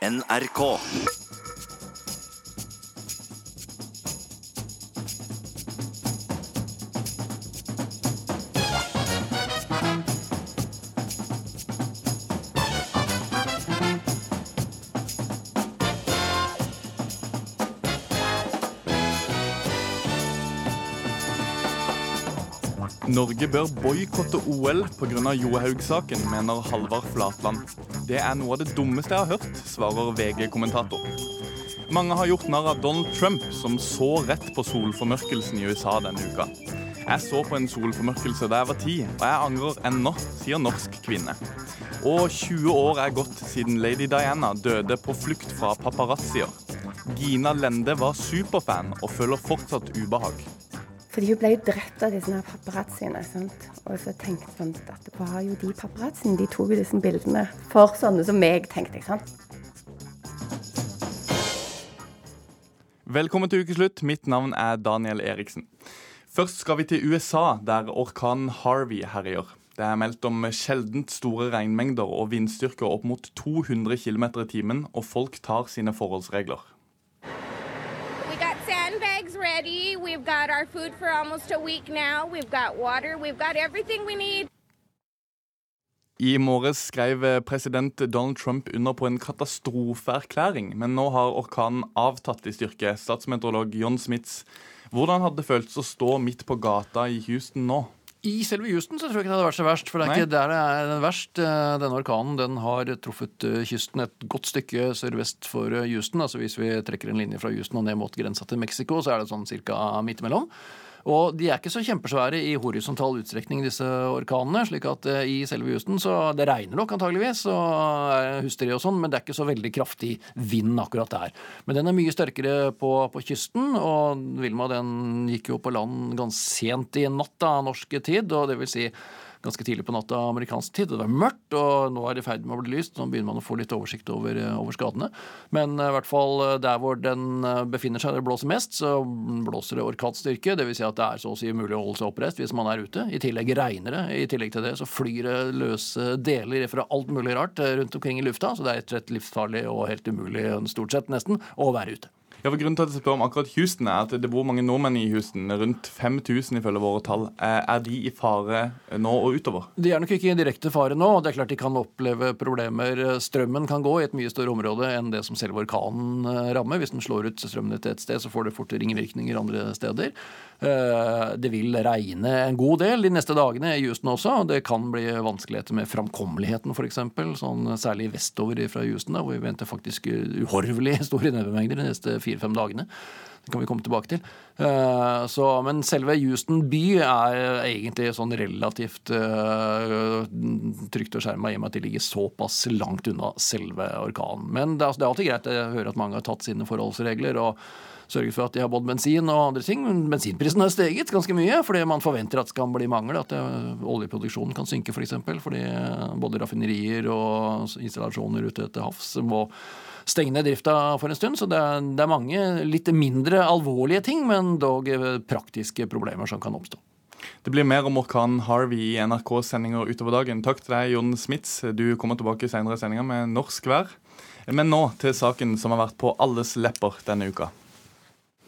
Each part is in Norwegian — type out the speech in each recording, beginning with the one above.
NRK. Norge bør boikotte OL pga. Johaug-saken, mener Halvard Flatland. Det er noe av det dummeste jeg har hørt, svarer VG-kommentator. Mange har gjort narr av Donald Trump, som så rett på solformørkelsen i USA denne uka. Jeg så på en solformørkelse da jeg var ti, og jeg angrer ennå, sier norsk kvinne. Og 20 år er gått siden lady Diana døde på flukt fra paparazzier. Gina Lende var superfan og føler fortsatt ubehag. Fordi hun ble jo drept av disse paparazziene. sant? Og så tenkte jeg sånn det var jo de paparazziene de tok jo disse bildene for sånne som meg, tenkte jeg. sant? Velkommen til ukeslutt. Mitt navn er Daniel Eriksen. Først skal vi til USA, der orkanen Harvey herjer. Det er meldt om sjeldent store regnmengder og vindstyrker opp mot 200 km i timen, og folk tar sine forholdsregler. Ready. We've got our food for almost a week now. We've got water. We've got everything we need. I morges skrev president Donald Trump under på en katastrofeerklæring, men nå har orkanen avtatt i styrke. Statsmeteorolog John Smits, hvordan hadde det føltes å stå midt på gata i Houston nå? I selve Houston så tror jeg ikke det hadde vært så verst. For det er Nei. ikke der det er verst. Eh, Denne orkanen den har truffet eh, kysten et godt stykke sørvest for eh, Houston. Altså Hvis vi trekker en linje fra Houston og ned mot grensa til Mexico, så er det sånn cirka midt imellom. Og de er ikke så kjempesvære i horisontal utstrekning, disse orkanene. slik at eh, i selve Houston så Det regner nok antageligvis, og er husteri og sånn, men det er ikke så veldig kraftig vind akkurat der. Men den er mye sterkere på, på kysten, og Vilma den gikk jo på land ganske sent i natt da, norsk tid, og det vil si ganske tidlig på natta amerikansk tid. Det var mørkt, og nå er det i ferd med å bli lyst. Nå begynner man å få litt oversikt over, eh, over skadene. Men eh, i hvert fall eh, der hvor den befinner seg, der det blåser mest, så blåser det orkanstyrke. Dvs. Si at det er så å si umulig å holde seg oppreist hvis man er ute. I tillegg regner det. I tillegg til det så flyr det løse deler fra alt mulig rart rundt omkring i lufta. Så det er rett og slett livsfarlig og helt umulig, stort sett nesten, å være ute. Ja, for grunnen til at jeg spør om akkurat Houston er at det bor mange nordmenn i Houston. Rundt 5000 ifølge våre tall. Er er de i fare nå og utover? De er nok ikke i direkte fare nå. Det er klart de kan oppleve problemer. Strømmen kan gå i et mye større område enn det som selve orkanen eh, rammer. Hvis den slår ut strømmen til et sted, så får det fort ringvirkninger andre steder. Eh, Det vil regne en god del de neste dagene i Houston også. og Det kan bli vanskeligheter med framkommeligheten f.eks., sånn særlig vestover fra Houston, da, hvor vi venter faktisk uhorvelig store nedbørmengder de neste fire-fem dagene. Det kan vi komme tilbake til. Eh, Så, men selve Houston by er egentlig sånn relativt eh, trygt og skjerma i og med at de ligger såpass langt unna selve orkanen. Men det er, altså, alltid greit å høre at mange har tatt sine forholdsregler og sørget for at de har både bensin og andre ting. Men bensinprisen har steget ganske mye fordi man forventer at det kan bli mangel. At det, oljeproduksjonen kan synke f.eks. For eksempel, fordi både raffinerier og installasjoner ute til havs må stenge ned drifta for en stund. Så det er, det er mange litt mindre alvorlige ting, men dog eh, praktiske problemer som kan oppstå. Det blir mer om orkanen Harvey i NRK-sendinger utover dagen. Takk til deg, Jon Smits. Du kommer tilbake senere i sendinga med norsk vær. Men nå til saken som har vært på alles lepper denne uka.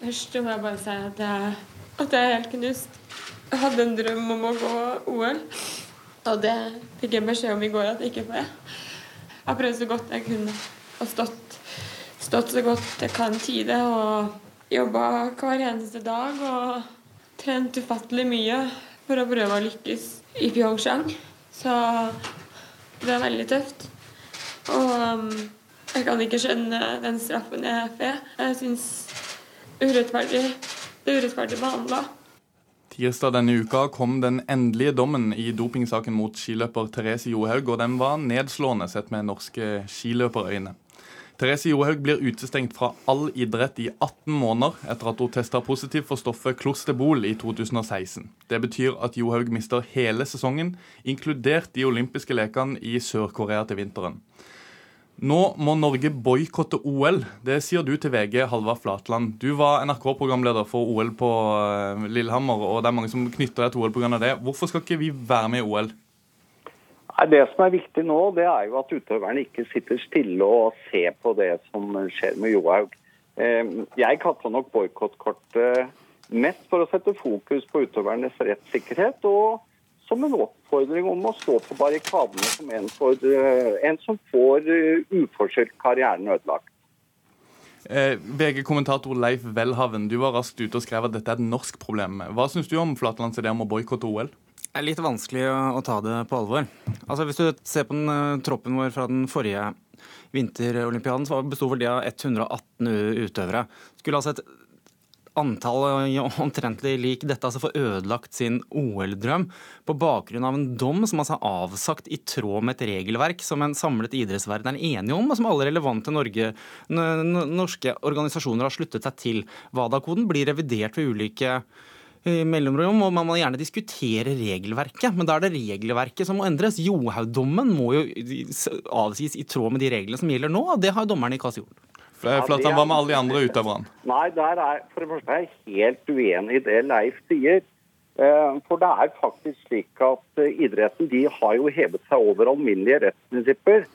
Først må jeg bare si at jeg, at jeg er helt knust. Jeg hadde en drøm om å gå OL, og det fikk jeg beskjed om i går at jeg ikke får. Jeg har prøvd så godt jeg kunne og stått, stått så godt jeg kan tide og jobba hver eneste dag og trent ufattelig mye for å prøve å lykkes i Pyeongchang. Så det er veldig tøft. Og um, jeg kan ikke skjønne den straffen jeg får. Jeg syns urettferdig. Er urettferdig behandla. Tirsdag denne uka kom den endelige dommen i dopingsaken mot skiløper Therese Johaug, og den var nedslående sett med norske skiløperøyne. Therese Johaug blir utestengt fra all idrett i 18 måneder etter at hun testa positivt for stoffet klosterbol i 2016. Det betyr at Johaug mister hele sesongen, inkludert de olympiske lekene i Sør-Korea til vinteren. Nå må Norge boikotte OL. Det sier du til VG, Halvard Flatland. Du var NRK-programleder for OL på eh, Lillehammer, og det er mange som knytter deg til OL pga. det. Hvorfor skal ikke vi være med i OL? Det som er viktig nå, det er jo at utøverne ikke sitter stille og ser på det som skjer med Johaug. Eh, jeg kasta nok boikottkortet mest for å sette fokus på utøvernes rettssikkerhet, og som en oppfordring om å stå på barrikadene som en, for, eh, en som får eh, uforskyldt karrieren ødelagt. Eh, VG-kommentator Leif Welhaven, du var raskt ute og skrev at dette er et norsk problem. Hva syns du om Flatlands idé om å boikotte OL? Det er litt vanskelig å, å, ta det på alvor. Altså Hvis du ser på den uh, troppen vår fra den forrige vinterolympiaden, så besto vel det av 118 utøvere. Skulle altså et antall omtrentlig lik dette altså få ødelagt sin OL-drøm på bakgrunn av en dom som altså er avsagt i tråd med et regelverk som en samlet idrettsverden er enige om, og som alle relevante Norge, norske organisasjoner har sluttet seg til. WADA-koden blir revidert ved ulike mellomrom, og man må gjerne diskutere regelverket. Men da er det regelverket som må endres. Johaug-dommen må jo avsies i tråd med de reglene som gjelder nå, og det har dommerne i KAS gjort. Flatan, hva med alle de andre utøverne? Nei, der er for det første er jeg helt uenig i det Leif sier. Eh, for det er faktisk slik at eh, idretten de har jo hevet seg over alminnelige rettsprinsipper.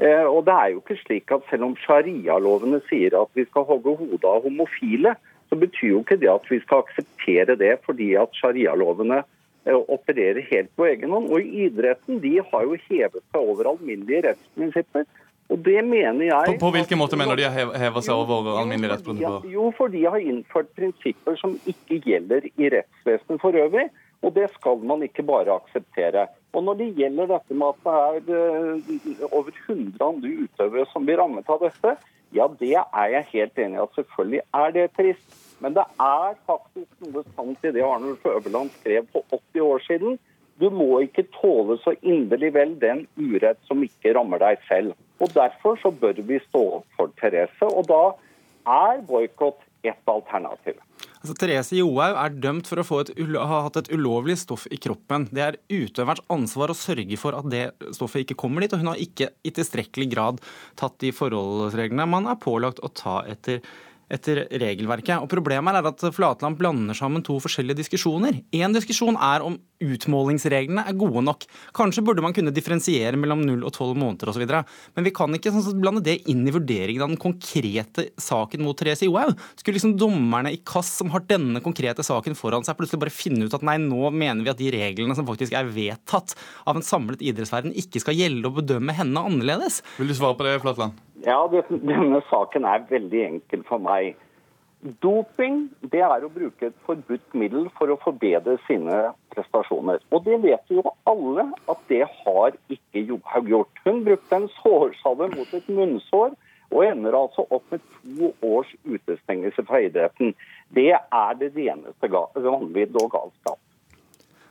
Eh, og det er jo ikke slik at selv om sharialovene sier at vi skal hogge hodet av homofile, så betyr jo ikke det at vi skal akseptere det fordi at sharialovene opererer helt på egen hånd. Og idretten de har jo hevet seg over alminnelige rettsprinsipper. Og det mener jeg... På, på hvilken måte mener de har hevet seg over alminnelig rettsprinsipper? Jo, for de har innført prinsipper som ikke gjelder i rettsvesenet for øvrig. Og det skal man ikke bare akseptere. Og Når det gjelder dette med at det er uh, over 100 andre utøvere som blir rammet av dette, ja, det er jeg helt enig i at selvfølgelig er det trist. Men det er faktisk noe sant i det Arnulf Øverland skrev for 80 år siden. Du må ikke tåle så inderlig vel den urett som ikke rammer deg selv. Og Derfor så bør vi stå opp for Therese, og da er boikott et alternativ. Altså, Therese Johaug er dømt for å et, ha hatt et ulovlig stoff i kroppen. Det er utøverens ansvar å sørge for at det stoffet ikke kommer dit, og hun har ikke i tilstrekkelig grad tatt de forholdsreglene man er pålagt å ta etter etter regelverket. Og Problemet er at Flatland blander sammen to forskjellige diskusjoner. Én diskusjon er om utmålingsreglene er gode nok. Kanskje burde man kunne differensiere mellom 0 og 12 måneder osv. Men vi kan ikke sånn, blande det inn i vurderingen av den konkrete saken mot Therese Johaug. Skulle liksom dommerne i KAS som har denne konkrete saken foran seg, plutselig bare finne ut at nei, nå mener vi at de reglene som faktisk er vedtatt av en samlet idrettsverden, ikke skal gjelde og bedømme henne annerledes? Vil du svare på det, Flatland? Ja, denne saken er veldig enkel for meg. Doping det er å bruke et forbudt middel for å forbedre sine prestasjoner. Og det vet jo alle at det har ikke Johaug gjort. Hun brukte en sårsalve mot et munnsår og ender altså opp med to års utestengelse fra idretten. Det er det reneste vanvidd og galskap.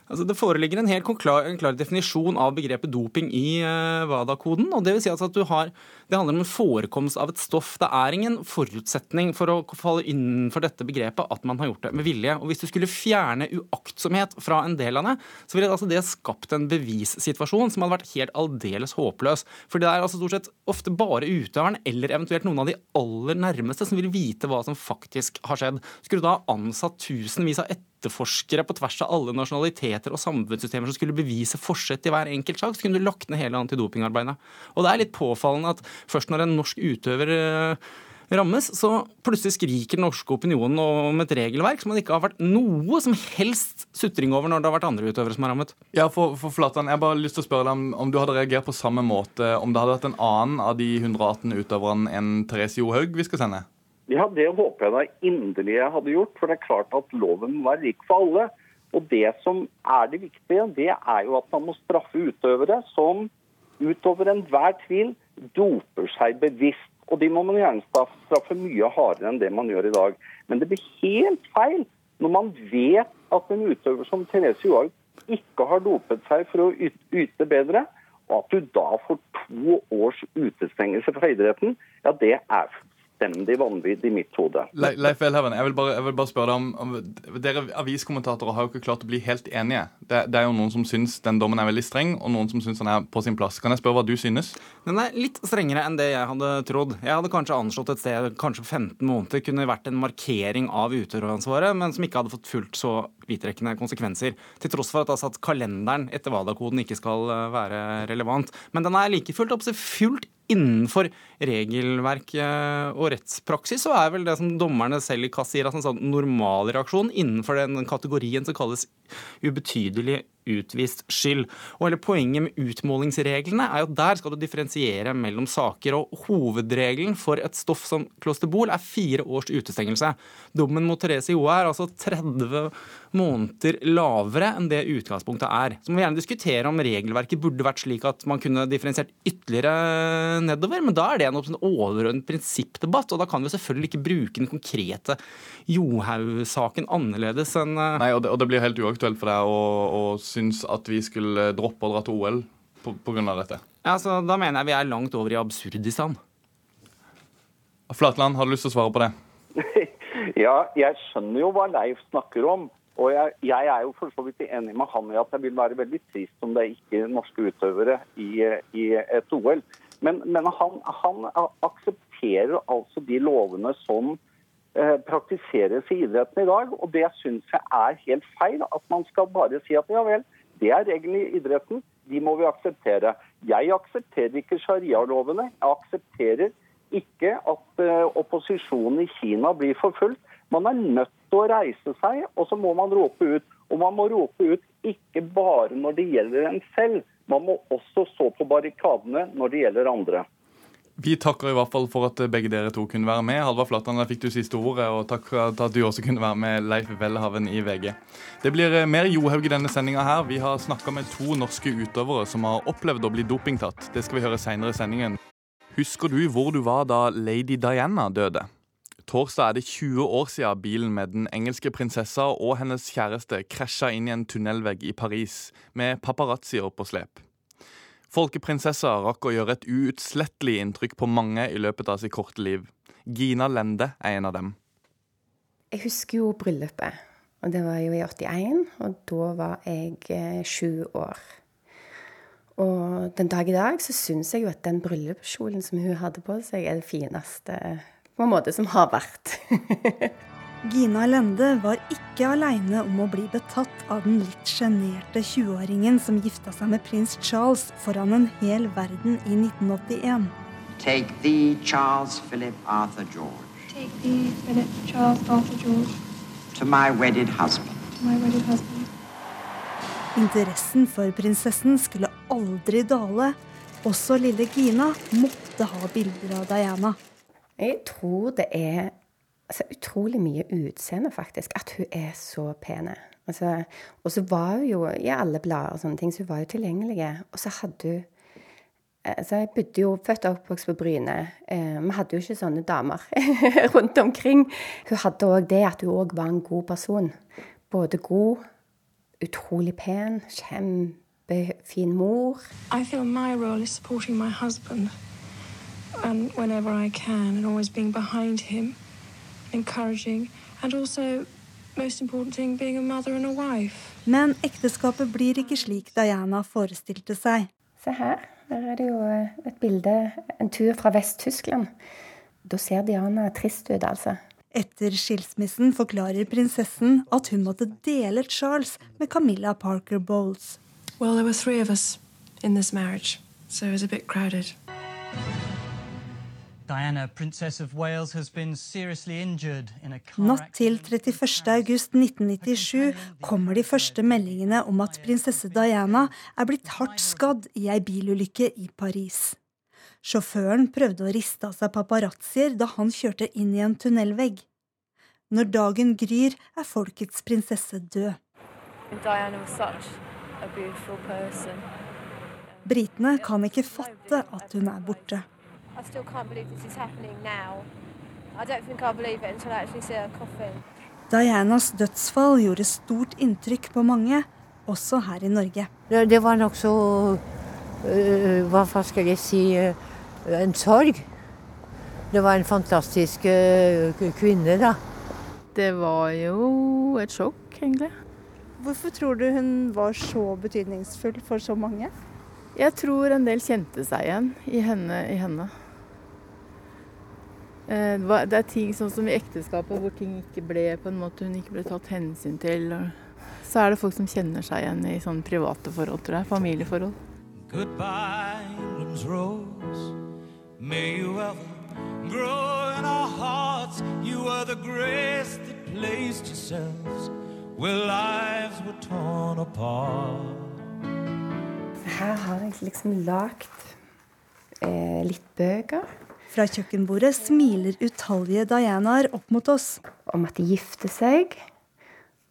Altså, det foreligger en helt klar, en klar, definisjon av begrepet doping i uh, WADA-koden. og Det vil si altså at du har, det handler om en forekomst av et stoff. Det er ingen forutsetning for å falle innenfor dette begrepet at man har gjort det med vilje. Og Hvis du skulle fjerne uaktsomhet fra en del av det, så ville det, altså det skapt en bevissituasjon som hadde vært helt aldeles håpløs. For det er altså stort sett ofte bare utøveren eller eventuelt noen av de aller nærmeste som vil vite hva som faktisk har skjedd. Skulle du da ansatt tusenvis av etterforskere på tvers av alle nasjonaliteter og samfunnssystemer som skulle bevise forsett i hver enkelt sak, så kunne du lagt ned hele antidopingarbeidet. Og det er litt påfallende at først når en norsk utøver eh, rammes, så plutselig skriker den norske opinionen om et regelverk som det ikke har vært noe som helst sutring over når det har vært andre utøvere som har rammet. Ja, for, for Flatan, Jeg har bare lyst til å spørre deg om, om, du hadde reagert på samme måte om det hadde vært en annen av de 118 utøverne enn Therese Johaug vi skal sende? Ja, Det håper jeg da inderlig jeg hadde gjort. For det er klart at loven var lik for alle. Og det som er det viktige, det er jo at man må straffe utøvere som utover enhver tvil doper seg bevisst. Og de må man gjerne straffe mye hardere enn det man gjør i dag. Men det blir helt feil når man vet at en utøver som Therese Johaug ikke har dopet seg for å yte bedre, og at du da får to års utestengelse fra idretten, ja, det er fullstendig vanvidd i mitt hode. Le Leif Welhaven, jeg vil, bare, jeg vil bare spørre deg om, om Dere aviskommentatorer har jo ikke klart å bli helt enige. Det, det, er jo noen som syns den dommen er veldig streng, og noen som syns den er på sin plass. Kan jeg spørre hva du synes? Den er litt strengere enn det jeg hadde trodd. Jeg hadde kanskje anslått et sted kanskje 15 måneder kunne vært en markering av utøveransvaret, men som ikke hadde fått fullt så vidtrekkende konsekvenser. Til tross for at altså, at kalenderen etter WADA-koden ikke skal eh, være relevant. Men den er like fullt, fullt innenfor regelverk og rettspraksis, så er vel det som dommerne selv i Kass sier, altså en sånn normalreaksjon innenfor den kategorien som kalles ubetydelig utvist skyld. Og hele Poenget med utmålingsreglene er jo at der skal du differensiere mellom saker. og Hovedregelen for et stoff som klosterbol er fire års utestengelse. Dommen mot Therese Joe er altså 30 måneder lavere enn det utgangspunktet er. Så må vi gjerne diskutere om regelverket burde vært slik at man kunne differensiert ytterligere nedover, men da er det en overordnet prinsippdebatt, og da kan vi selvfølgelig ikke bruke den konkrete Johaug-saken annerledes enn eh, Nei, og det, og det, blir helt uaktuelt for deg å, å synes at vi skulle droppe å dra til OL pga. dette? Ja, så Da mener jeg vi er langt over i absurdistan. Flatland, har du lyst til å svare på det? ja, jeg skjønner jo hva Leif snakker om. Og jeg, jeg, er jo for så vidt enig med han i at det vil være veldig trist om det er ikke norske utøvere i, i et OL. Men, men han, han, aksepterer altså de lovene som praktiseres i idretten i dag. Og det syns jeg er helt feil. At man skal bare si at ja vel, det er reglene i idretten, de må vi akseptere. Jeg aksepterer ikke sharialovene. Jeg aksepterer ikke at eh, opposisjonen i Kina blir forfulgt. Man er nødt til å reise seg, og så må man rope ut. Og man må rope ut ikke bare når det gjelder en selv, man må også stå på barrikadene når det gjelder andre. Vi takker i hvert fall for at begge dere to kunne være med. Halvard Flatland, der fikk du siste ordet, og takk for at du også kunne være med, Leif Welhaven i VG. Det blir mer Johaug i denne sendinga her. Vi har snakka med to norske utøvere som har opplevd å bli dopingtatt. Det skal vi høre seinere i sendingen. Husker du hvor du var da lady Diana døde? Torsdag er det 20 år siden bilen med den engelske prinsessa og hennes kjæreste krasja inn i en tunnelvegg i Paris, med paparazzier på slep. Folkeprinsessa rakk å gjøre et uutslettelig inntrykk på mange i løpet av sitt korte liv. Gina Lende er en av dem. Jeg husker jo bryllupet. Og det var jo i 81, og da var jeg eh, sju år. Og den dag i dag så syns jeg jo at den bryllupskjolen som hun hadde på seg, er det fineste på en måte som har vært. Gina Lende var ikke aleine om å bli betatt av den litt sjenerte 20-åringen som gifta seg med prins Charles foran en hel verden i 1981. Take thee, Charles Philip Arthur George. Take thee, Philip Charles Arthur George. To my wedded husband. To my wedded husband. Interessen for prinsessen skulle aldri dale. Også lille Gina måtte ha bilder av Diana. Jeg tror det er altså, utrolig mye utseende, faktisk. At hun er så pen. Altså, og så var hun jo i alle blader og sånne ting, så hun var jo tilgjengelig. Og så hadde hun Altså, jeg bodde jo født og oppvokst på Bryne. Eh, hadde jo ikke sånne damer rundt omkring. Hun hadde òg det at hun òg var en god person. Både god, utrolig pen, kjempefin mor. I feel my role is supporting my husband and whenever I can, and always being behind him, encouraging, and also most important thing, being a mother and a wife. Men ekteskapet blir ikke slik Diana forestilte seg. Se her. Her er det jo et bilde, en tur fra Vest-Tyskland. Da ser Diana trist ut, altså. Etter skilsmissen forklarer prinsessen at hun måtte dele Charles med Camilla Parker Bowles. Well, there were three of us in this marriage, so it was a bit crowded. Natt til 31.8.1997 kommer de første meldingene om at prinsesse Diana er blitt hardt skadd i ei bilulykke i Paris. Sjåføren prøvde å riste av seg paparazzier da han kjørte inn i en tunnelvegg. Når dagen gryr, er folkets prinsesse død. Britene kan ikke fatte at hun er borte. I still can't believe this is happening now. I don't think I'll believe it until I actually see her coffin. Dianas dødsfall gjorde stort inntrykk på mange, også her i Norge. Det var nokså uh, Hva skal jeg si uh, en sorg. Det var en fantastisk uh, kvinne, da. Det var jo et sjokk, egentlig. Hvorfor tror du hun var så betydningsfull for så mange? Jeg tror en del kjente seg igjen i henne. I henne. Eh, det er ting sånn som i ekteskapet hvor ting ikke ble på en måte hun ikke ble tatt hensyn til. Så er det folk som kjenner seg igjen i sånne private forhold, tror jeg. Familieforhold. Goodbye, England's rose. May you ever grow in our hearts. You are the grace that placed yourselves where lives were torn apart. Her har jeg liksom lagd eh, litt bøker fra kjøkkenbordet smiler utallige Dianaer opp mot oss. Om at de gifter seg.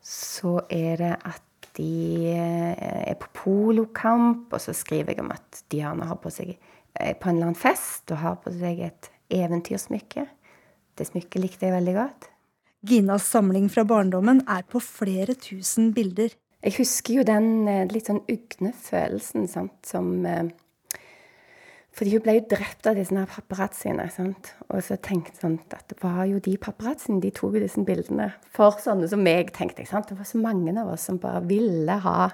Så er det at de eh, er på polokamp, og så skriver jeg om at Diana har på seg eh, på en eller annen fest og har på seg et eventyrsmykke. Det smykket likte jeg veldig godt. Ginas samling fra barndommen er på flere tusen bilder. Jeg husker jo den eh, litt sånn ugne følelsen sant, som fordi hun ble jo drept av disse paparazziene. Sant? Og så tenkte jeg sånn at det var jo de paparazziene de tok disse bildene for sånne som meg, tenkte jeg. Det var så mange av oss som bare ville ha,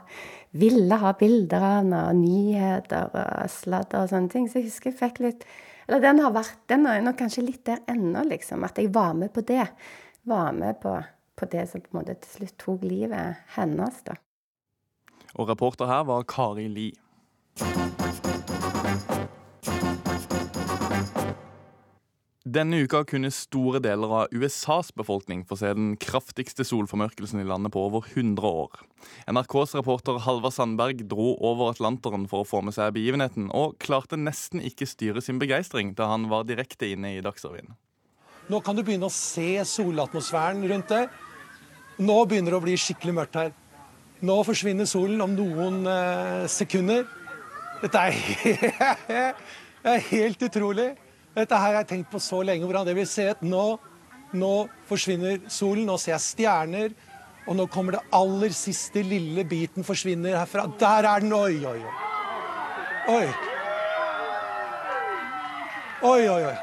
ville ha bilder av henne, og nyheter og sladder og sånne ting. Så jeg husker jeg fikk litt Eller den har vært Den er nok kanskje litt der ennå, liksom. At jeg var med på det. Var med på, på det som på en måte til slutt tok livet hennes, da. Og reporter her var Kari Li. Denne uka kunne store deler av USAs befolkning få se den kraftigste solformørkelsen i landet på over 100 år. NRKs reporter Halvard Sandberg dro over Atlanteren for å få med seg begivenheten, og klarte nesten ikke styre sin begeistring da han var direkte inne i Dagsrevyen. Nå kan du begynne å se solatmosfæren rundt deg. Nå begynner det å bli skikkelig mørkt her. Nå forsvinner solen om noen eh, sekunder. Dette er, helt utrolig. Dette her har jeg tenkt på så lenge, hvordan det vil se ut. Nå, nå forsvinner solen, nå ser jeg stjerner. Og nå kommer det aller siste lille biten forsvinner herfra. Der er den! Oi, oi, oi. Oi. Oi, oi, oi.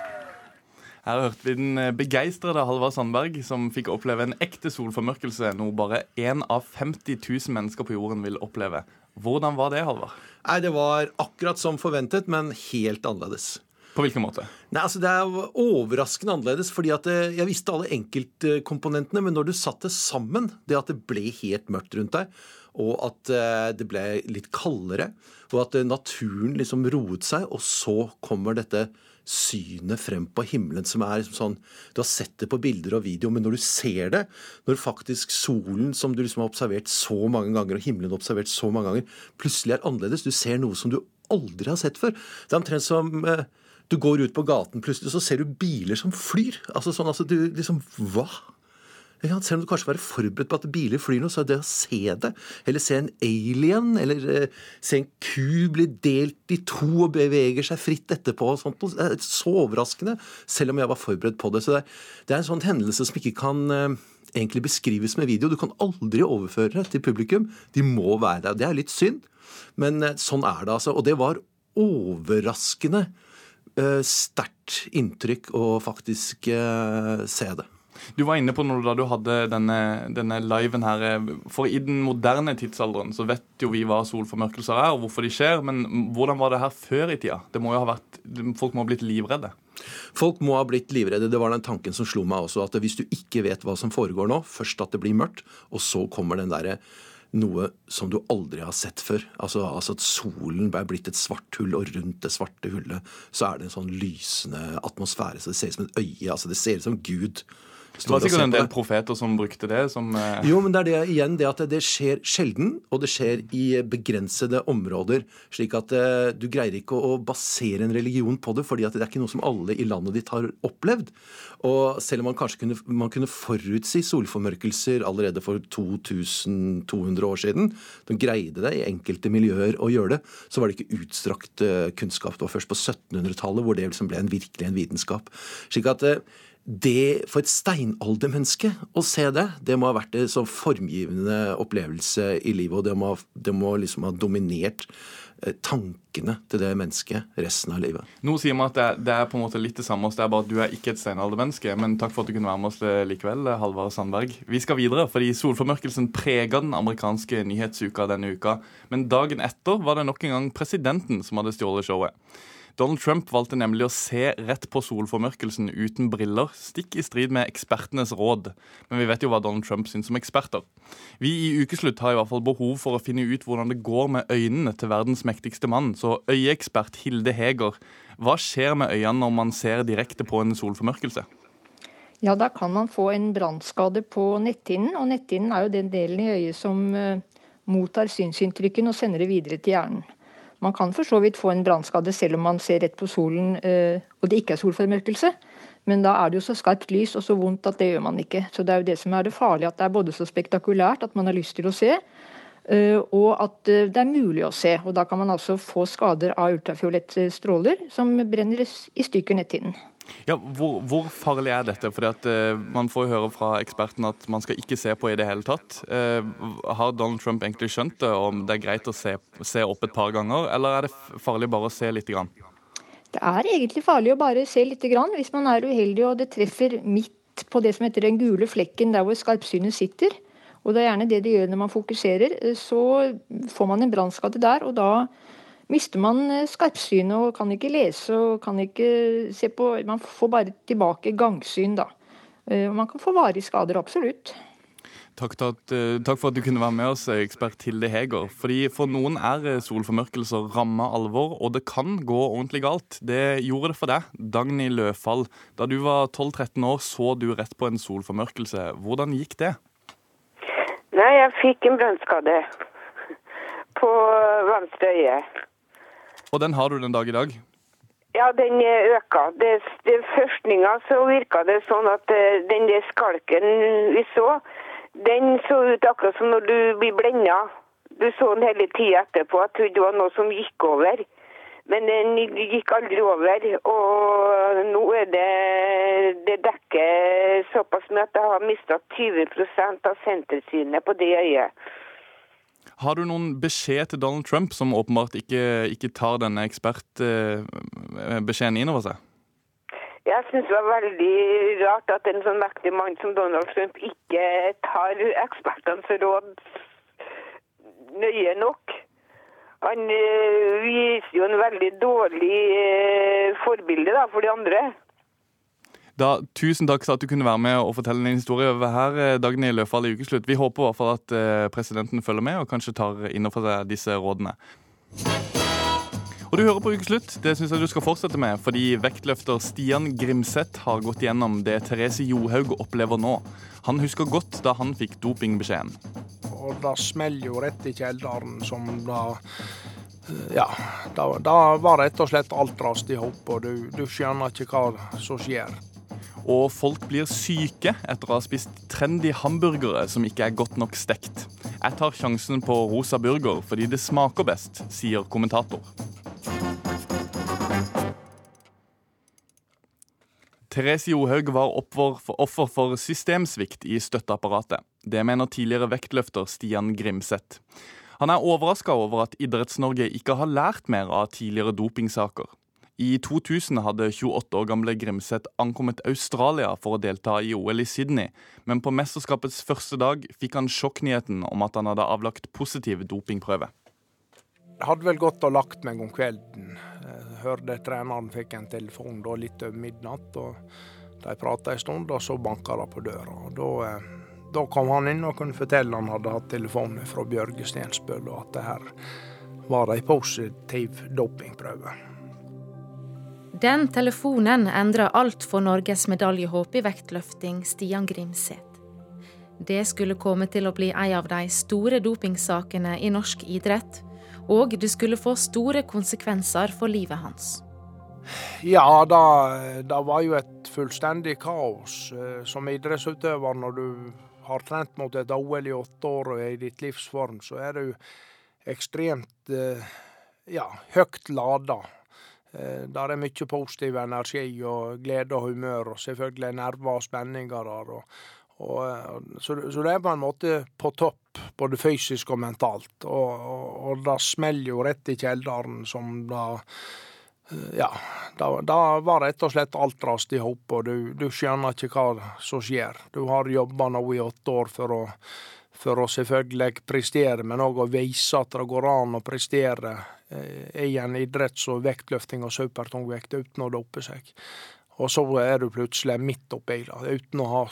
Her hørte vi den eh, begeistrede Halvard Sandberg, som fikk oppleve en ekte solformørkelse, noe bare én av 50 000 mennesker på jorden vil oppleve. Hvordan var det, Halvard? Nei, Det var akkurat som forventet, men helt annerledes. På hvilken måte? Nei, altså Det er overraskende annerledes. fordi at eh, Jeg visste alle enkeltkomponentene, men når du satte sammen det at det ble helt mørkt rundt deg, og at eh, det ble litt kaldere, og at eh, naturen liksom roet seg, og så kommer dette synet frem på himmelen som er liksom sånn Du har sett det på bilder og video, men når du ser det, når faktisk solen som du liksom har observert så mange ganger, og himmelen observert så mange ganger, plutselig er annerledes, du ser noe som du aldri har sett før. Det er omtrent som du går ut på gaten plutselig, så ser du biler som flyr. Altså sånn, altså du liksom Hva? Selv om du kanskje var forberedt på at biler flyr noe, så er det å se det, eller se en alien, eller eh, se en ku bli delt i to og beveger seg fritt etterpå, og sånt, det er så overraskende, selv om jeg var forberedt på det. Så det, det er en sånn hendelse som ikke kan eh, egentlig beskrives med video. Du kan aldri overføre det til publikum. De må være der. Det er litt synd, men eh, sånn er det, altså. Og det var overraskende Eh, sterkt inntrykk å faktisk eh, se det. Du var inne på noe da du hadde denne, denne liven her. For i den moderne tidsalderen så vet jo vi hva solformørkelser er, og hvorfor de skjer. Men hvordan var det her før i tida? Det må jo ha vært, Folk må ha blitt livredde? Folk må ha blitt livredde. Det var den tanken som slo meg også. At hvis du ikke vet hva som foregår nå, først at det blir mørkt, og så kommer den derre noe som du aldri har sett før. Altså, altså, at solen er blitt et svart hull, og rundt det svarte hullet så er det en sånn lysende atmosfære. Så det ser ut som et øye. altså Det ser ut som Gud det var sikkert en del profeter som brukte det som eh... Jo, men det er det igjen det at det skjer sjelden, og det skjer i begrensede områder. Slik at eh, du greier ikke å, å, basere en religion på det, fordi at det er ikke noe som alle i landet ditt har opplevd. Og selv om man kanskje kunne, man kunne forutsi solformørkelser allerede for 2200 år siden, de greide det i enkelte miljøer å gjøre det, så var det ikke utstrakt eh, kunnskap. Det var først på 1700-tallet hvor det liksom ble en virkelig en vitenskap. Slik at det for et steinaldermenneske å se det, det må ha vært en så formgivende opplevelse i livet. Og det må, det må liksom ha dominert eh, tankene til det mennesket resten av livet. Nå sier vi at det, det, er på en måte litt det samme, det er bare at du er ikke et steinaldermenneske. Men takk for at du kunne være med oss likevel, Halvard Sandberg. Vi skal videre, fordi solformørkelsen prega den amerikanske nyhetsuka denne uka. Men dagen etter var det nok en gang presidenten som hadde stjålet showet. Donald Trump valgte nemlig å se rett på solformørkelsen uten briller, stikk i strid med ekspertenes råd. Men vi vet jo hva Donald Trump syns som eksperter. Vi i Ukeslutt har i hvert fall behov for å finne ut hvordan det går med øynene til verdens mektigste mann, så øyeekspert Hilde Heger, hva skjer med øynene når man ser direkte på en solformørkelse? Ja, Da kan man få en brannskade på netthinnen, og netthinnen er jo den delen i øyet som uh, mottar synsinntrykken og sender det videre til hjernen. Man kan for så vidt få en brannskade selv om man ser rett på solen eh, og det ikke er solformørkelse. Men da er det jo så skarpt lys og så vondt at det gjør man ikke. Så det er jo det som er det farlige, at det er både så spektakulært at man har lyst til å se, eh, og at eh, det er mulig å se. Og da kan man altså få skader av ultrafiolette stråler som brenner i stykker netthinnen. Ja, hvor, hvor, farlig er dette? Fordi at uh, Man får høre fra eksperten at man skal ikke se på i det hele tatt. Uh, har Donald Trump egentlig skjønt det, om det er greit å se, se, opp et par ganger, eller er det farlig bare å se litt? Grann? Det er egentlig farlig å bare se litt grann, hvis man er uheldig og det treffer midt på det som heter den gule flekken, der hvor skarpsynet sitter. Og det er gjerne det det gjør når man fokuserer. Så får man en brannskade der, og da mister man eh, skarpsynet og kan ikke lese og kan ikke se på Man får bare tilbake gangsyn, da. Eh, man kan få varige skader, absolutt. Takk, eh, takk, for at du kunne være med oss, ekspert Hilde Heger. Fordi For noen er solformørkelser ramme alvor, og det kan gå ordentlig galt. Det gjorde det for deg, Dagny Løfall. Da du var 12-13 år, så du rett på en solformørkelse. Hvordan gikk det? Nei, jeg fikk en brannskade på venstre øye. Og den har du den dag i dag? Ja, den øka. Det, det Førstninga så virka det sånn at eh, den der skalken vi så, den så ut akkurat som når du blir blenda. Du så den hele tida etterpå. Jeg trodde det var noe som gikk over. Men den gikk aldri over. Og nå er det Det dekker såpass mye at jeg har mista 20% av sentersynet på det øyet. Har du noen beskjed til Donald Trump, som åpenbart ikke, ikke tar denne ekspertbeskjeden inn over seg? Jeg syns det var veldig rart at en sånn mektig mann som Donald Trump ikke tar ekspertenes råd nøye nok. Han øh, viser jo en veldig dårlig øh, forbilde da, for de andre. Da, tusen takk for at du kunne være med og fortelle din historie over her, eh, Løfald i Ukeslutt. Vi håper i hvert fall at eh, presidenten følger med og kanskje tar innenfor seg disse rådene. Og du hører på Ukeslutt. Det syns jeg du skal fortsette med, fordi vektløfter Stian Grimseth har gått gjennom det Therese Johaug opplever nå. Han husker godt da han fikk dopingbeskjeden. Og da smeller jo rett i kjelleren som da ja, da, da, var rett og slett alt rast i hop, og du, du skjønner ikke hva som skjer. Og folk blir syke etter å ha spist trendy hamburgere som ikke er godt nok stekt. Jeg tar sjansen på rosa burger fordi det smaker best, sier kommentator. Therese Johaug var offer for systemsvikt i støtteapparatet. Det mener tidligere vektløfter Stian Grimseth. Han er overraska over at Idretts-Norge ikke har lært mer av tidligere dopingsaker. I 2000 hadde 28 år gamle Grimseth ankommet Australia for å delta i OL i Sydney, men på mesterskapets første dag fikk han sjokknyheten om at han hadde avlagt positiv dopingprøve. Jeg hadde vel gått og lagt meg om kvelden. Jeg hørte treneren fikk en telefon da litt over midnatt. og De prata en stund, og så banka det på døra. Og da, eh, da, kom han inn og kunne fortelle han hadde hatt telefon fra Bjørge Stensbøl, og at det her var ei positiv dopingprøve. Den telefonen endra alt for Norges medaljehåp i vektløfting, Stian Grimseth. Det skulle komme til å bli ei av de store dopingsakene i norsk idrett, og det skulle få store konsekvenser for livet hans. Ja, det var jo et fullstendig kaos eh, som idrettsutøver. Når du har trent mot et OL i åtte år og er i ditt livsform, så er du ekstremt eh, ja, høyt lada. Eh, der er mye positiv energi og glede og humør, og selvfølgelig nerver og spenninger der. Og, Og, så, så, det er på en måte på topp, både fysisk og mentalt. Og, og, det smeller jo rett i kjelleren som da Ja, det var rett og slett alt rast i hop, og du, du, skjønner ikke hva som skjer. Du har jobba nå i åtte år for å, for å selvfølgelig prestere, men òg å vise at det går an å prestere eh, i en idrett som vektløfting og supertungvekt uten å dope seg. Og så er du plutselig midt oppi det, uten å ha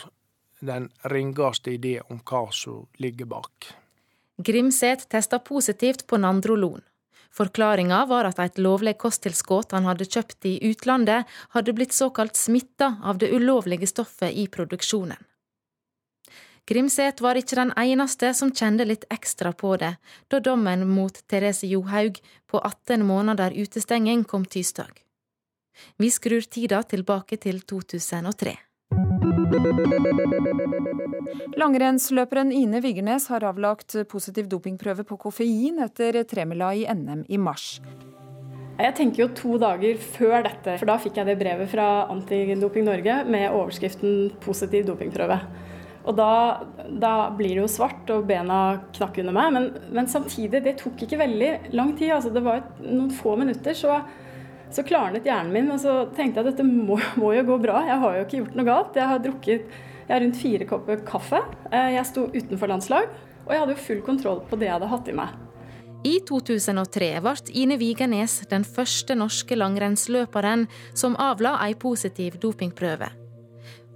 den ringeste idé om hva som ligger bak. Grimseth testa positivt på nandrolon. Forklaringa var at et lovlig kosttilskudd han hadde kjøpt i utlandet, hadde blitt såkalt smitta av det ulovlige stoffet i produksjonen. Grimseth var ikke den eneste som kjente litt ekstra på det, da dommen mot Therese Johaug på 18 måneder utestenging kom tirsdag. Vi skrur tida tilbake til 2003. Langrennsløperen Ine Vigernes har avlagt positiv dopingprøve på koffein etter tremila i NM i mars. Jeg tenker jo to dager før dette, for da fikk jeg det brevet fra Antidoping Norge med overskriften 'positiv dopingprøve'. Og da, da, blir det jo svart, og bena knakk under meg. Men, men, samtidig, det tok ikke veldig lang tid. Altså, det var noen få minutter, så så klarnet hjernen min, og så tenkte jeg at dette må, må, jo gå bra. Jeg har jo ikke gjort noe galt. Jeg har drukket jeg har rundt fire kopper kaffe. Eh, jeg sto utenfor landslag, og jeg hadde jo full kontroll på det jeg hadde hatt i meg. I 2003 ble Ine Vigernes den første norske langrennsløperen som avla ei positiv dopingprøve.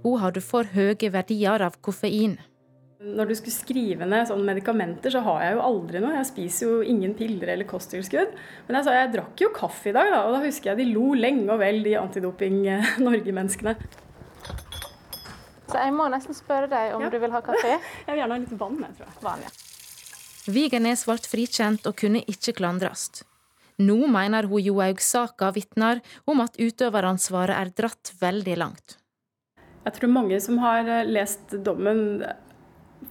Hun hadde for høye verdier av koffein. Når du skulle skrive ned sånne medikamenter, så har jeg jo aldri noe. Jeg spiser jo ingen piller eller kosttilskudd. Men jeg sa jeg drakk jo kaffe i dag, da. Og da husker jeg de lo lenge og vel, de Antidoping-Norge-menneskene. Så jeg må nesten spørre deg om ja. du vil ha kaffe? Jeg vil gjerne ha litt vann, jeg tror jeg. Vann, ja. Vigernes ble frikjent og kunne ikke klandres. Nå mener hun Johaug-saka vitner om at utøveransvaret er dratt veldig langt. Jeg tror mange som har lest dommen,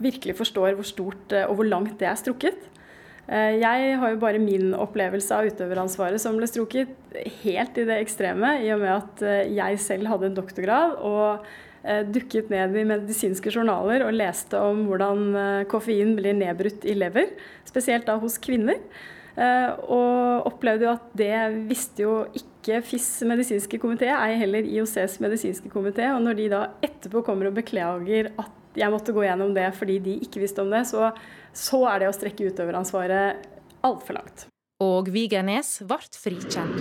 virkelig forstår hvor stort eh, og hvor langt det er strukket. Eh, jeg har jo bare min opplevelse av utøveransvaret som ble strukket helt i det ekstreme, i og med at eh, jeg selv hadde en doktorgrad og dukket ned i medisinske journaler og leste om hvordan koffein blir nedbrutt i lever, spesielt da hos kvinner. Og opplevde jo at det visste jo ikke FIS medisinske komité, ei heller IOCs medisinske komité. Og når de da etterpå kommer og beklager at jeg måtte gå gjennom det fordi de ikke visste om det, så, så er det å strekke utøveransvaret altfor langt. Og Vigernes ble frikjent.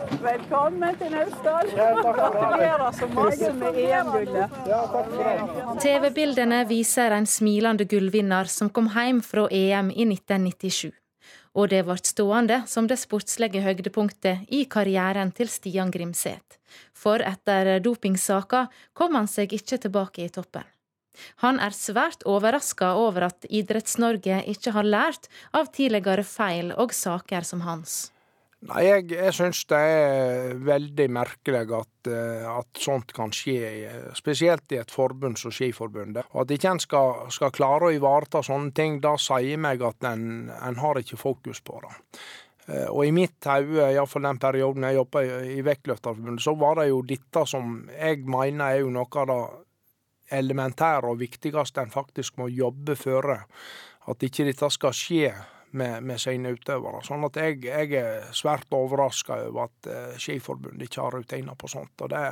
Velkommen til Naustdal. Gratulerer så mye med EM-gullet. TV-bildene viser en smilende gullvinner som kom hjem fra EM i 1997 og det ble stående som det sportslige høydepunktet i karrieren til Stian Grimseth. For etter dopingsaka kom han seg ikke tilbake i toppen. Han er svært overraska over at Idretts-Norge ikke har lært av tidligere feil og saker som hans. Nei, Jeg, jeg syns det er veldig merkelig at, eh, at, sånt kan skje, spesielt i et forbund som Skiforbundet. Og At ikke en skal, skal, klare å ivareta sånne ting, da sier meg at en, en har ikke fokus på det. Eh, og i mitt hode, iallfall den perioden jeg jobba i, Vektløfterforbundet, så var det jo dette som jeg mener er jo noe av det elementære og viktigste en faktisk må jobbe for. At ikke dette skal skje med, med sine utøvere. Sånn at jeg, jeg er svært overraska over at uh, Skiforbundet ikke har rutiner på sånt. Og det,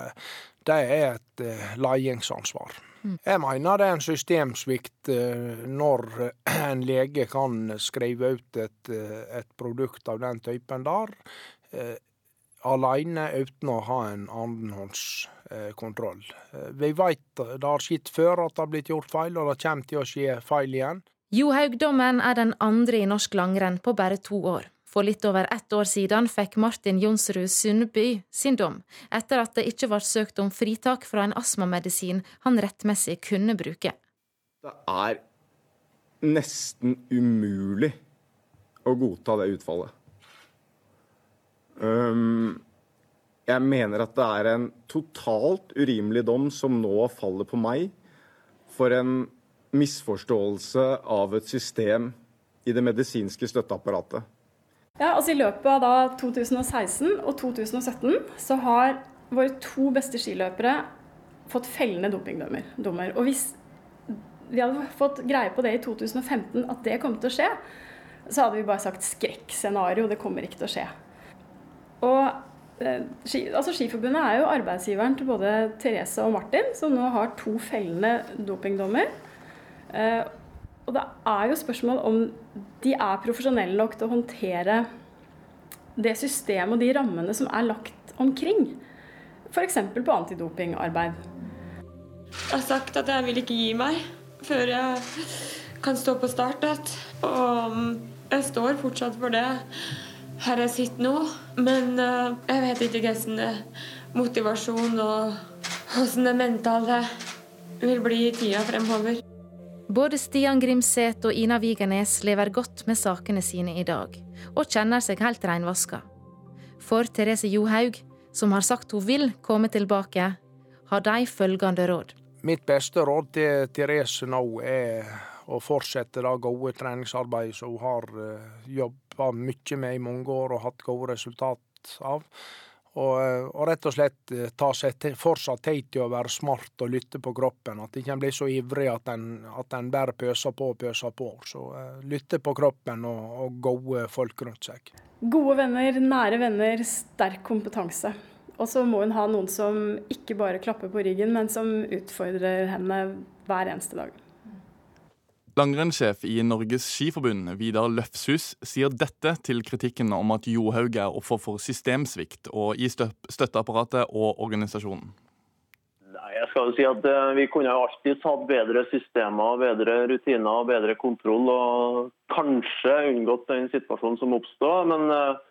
det er et uh, ledingsansvar. Mm. Jeg mener det er en systemsvikt uh, når en lege kan skrive ut et, et produkt av den typen der alene uten å ha en annenhåndskontroll. Vi vet det har skjedd før at det har blitt gjort feil, og det kommer til å skje feil igjen. Johaug-dommen er den andre i norsk langrenn på bare to år. For litt over ett år siden fikk Martin Jonsrud Sundby sin dom, etter at det ikke var søkt om fritak fra en astmamedisin han rettmessig kunne bruke. Det er nesten umulig å godta det utfallet. Um, jeg mener at det er en totalt urimelig dom som nå faller på meg for en misforståelse av et system i det medisinske støtteapparatet. Ja, altså I løpet av da 2016 og 2017 så har våre to beste skiløpere fått fellende dopingdommer. Og hvis vi hadde fått greie på det i 2015, at det kom til å skje, så hadde vi bare sagt skrekkscenario. Det kommer ikke til å skje. Og eh, altså Skiforbundet er jo arbeidsgiveren til både Therese og Martin, som nå har to fellende dopingdommer. Eh, og det er jo spørsmål om de er profesjonelle nok til å håndtere det systemet og de rammene som er lagt omkring. F.eks. på antidopingarbeid. Jeg har sagt at jeg vil ikke gi meg før jeg kan stå på start. Og um, jeg står fortsatt for det her jeg sitter nå. Men uh, jeg vet ikke hvordan motivasjon og hvordan det mentale vil bli i tida fremover. Både Stian Grimseth og Ina Vigernes lever godt med sakene sine i dag, og kjenner seg helt reinvaska. For Therese Johaug, som har sagt hun vil komme tilbake, har de følgende råd. Mitt beste råd til Therese nå er å fortsette det gode treningsarbeidet som hun har uh, jobba mye med i mange år og hatt gode resultat av. Og, eh, og, rett og slett eh, ta seg fortsatt tid til å være smart og lytte på kroppen. At ikke blir så ivrig at en, at en bare pøser på og pøser på. Så uh, lytte på kroppen og, og gode folk rundt seg. Gode venner, nære venner, sterk kompetanse. Og så må hun ha noen som ikke bare klapper på ryggen, men som utfordrer henne hver eneste dag. Langrennssjef i Norges Skiforbund, Vidar Løfshus, sier dette til kritikken om at Johaug er offer for systemsvikt og i støtteapparatet og organisasjonen. Nei, jeg skal jo si at uh, Vi kunne alltid hatt bedre systemer, bedre rutiner og bedre kontroll. Og kanskje unngått den situasjonen som oppstod. Men uh,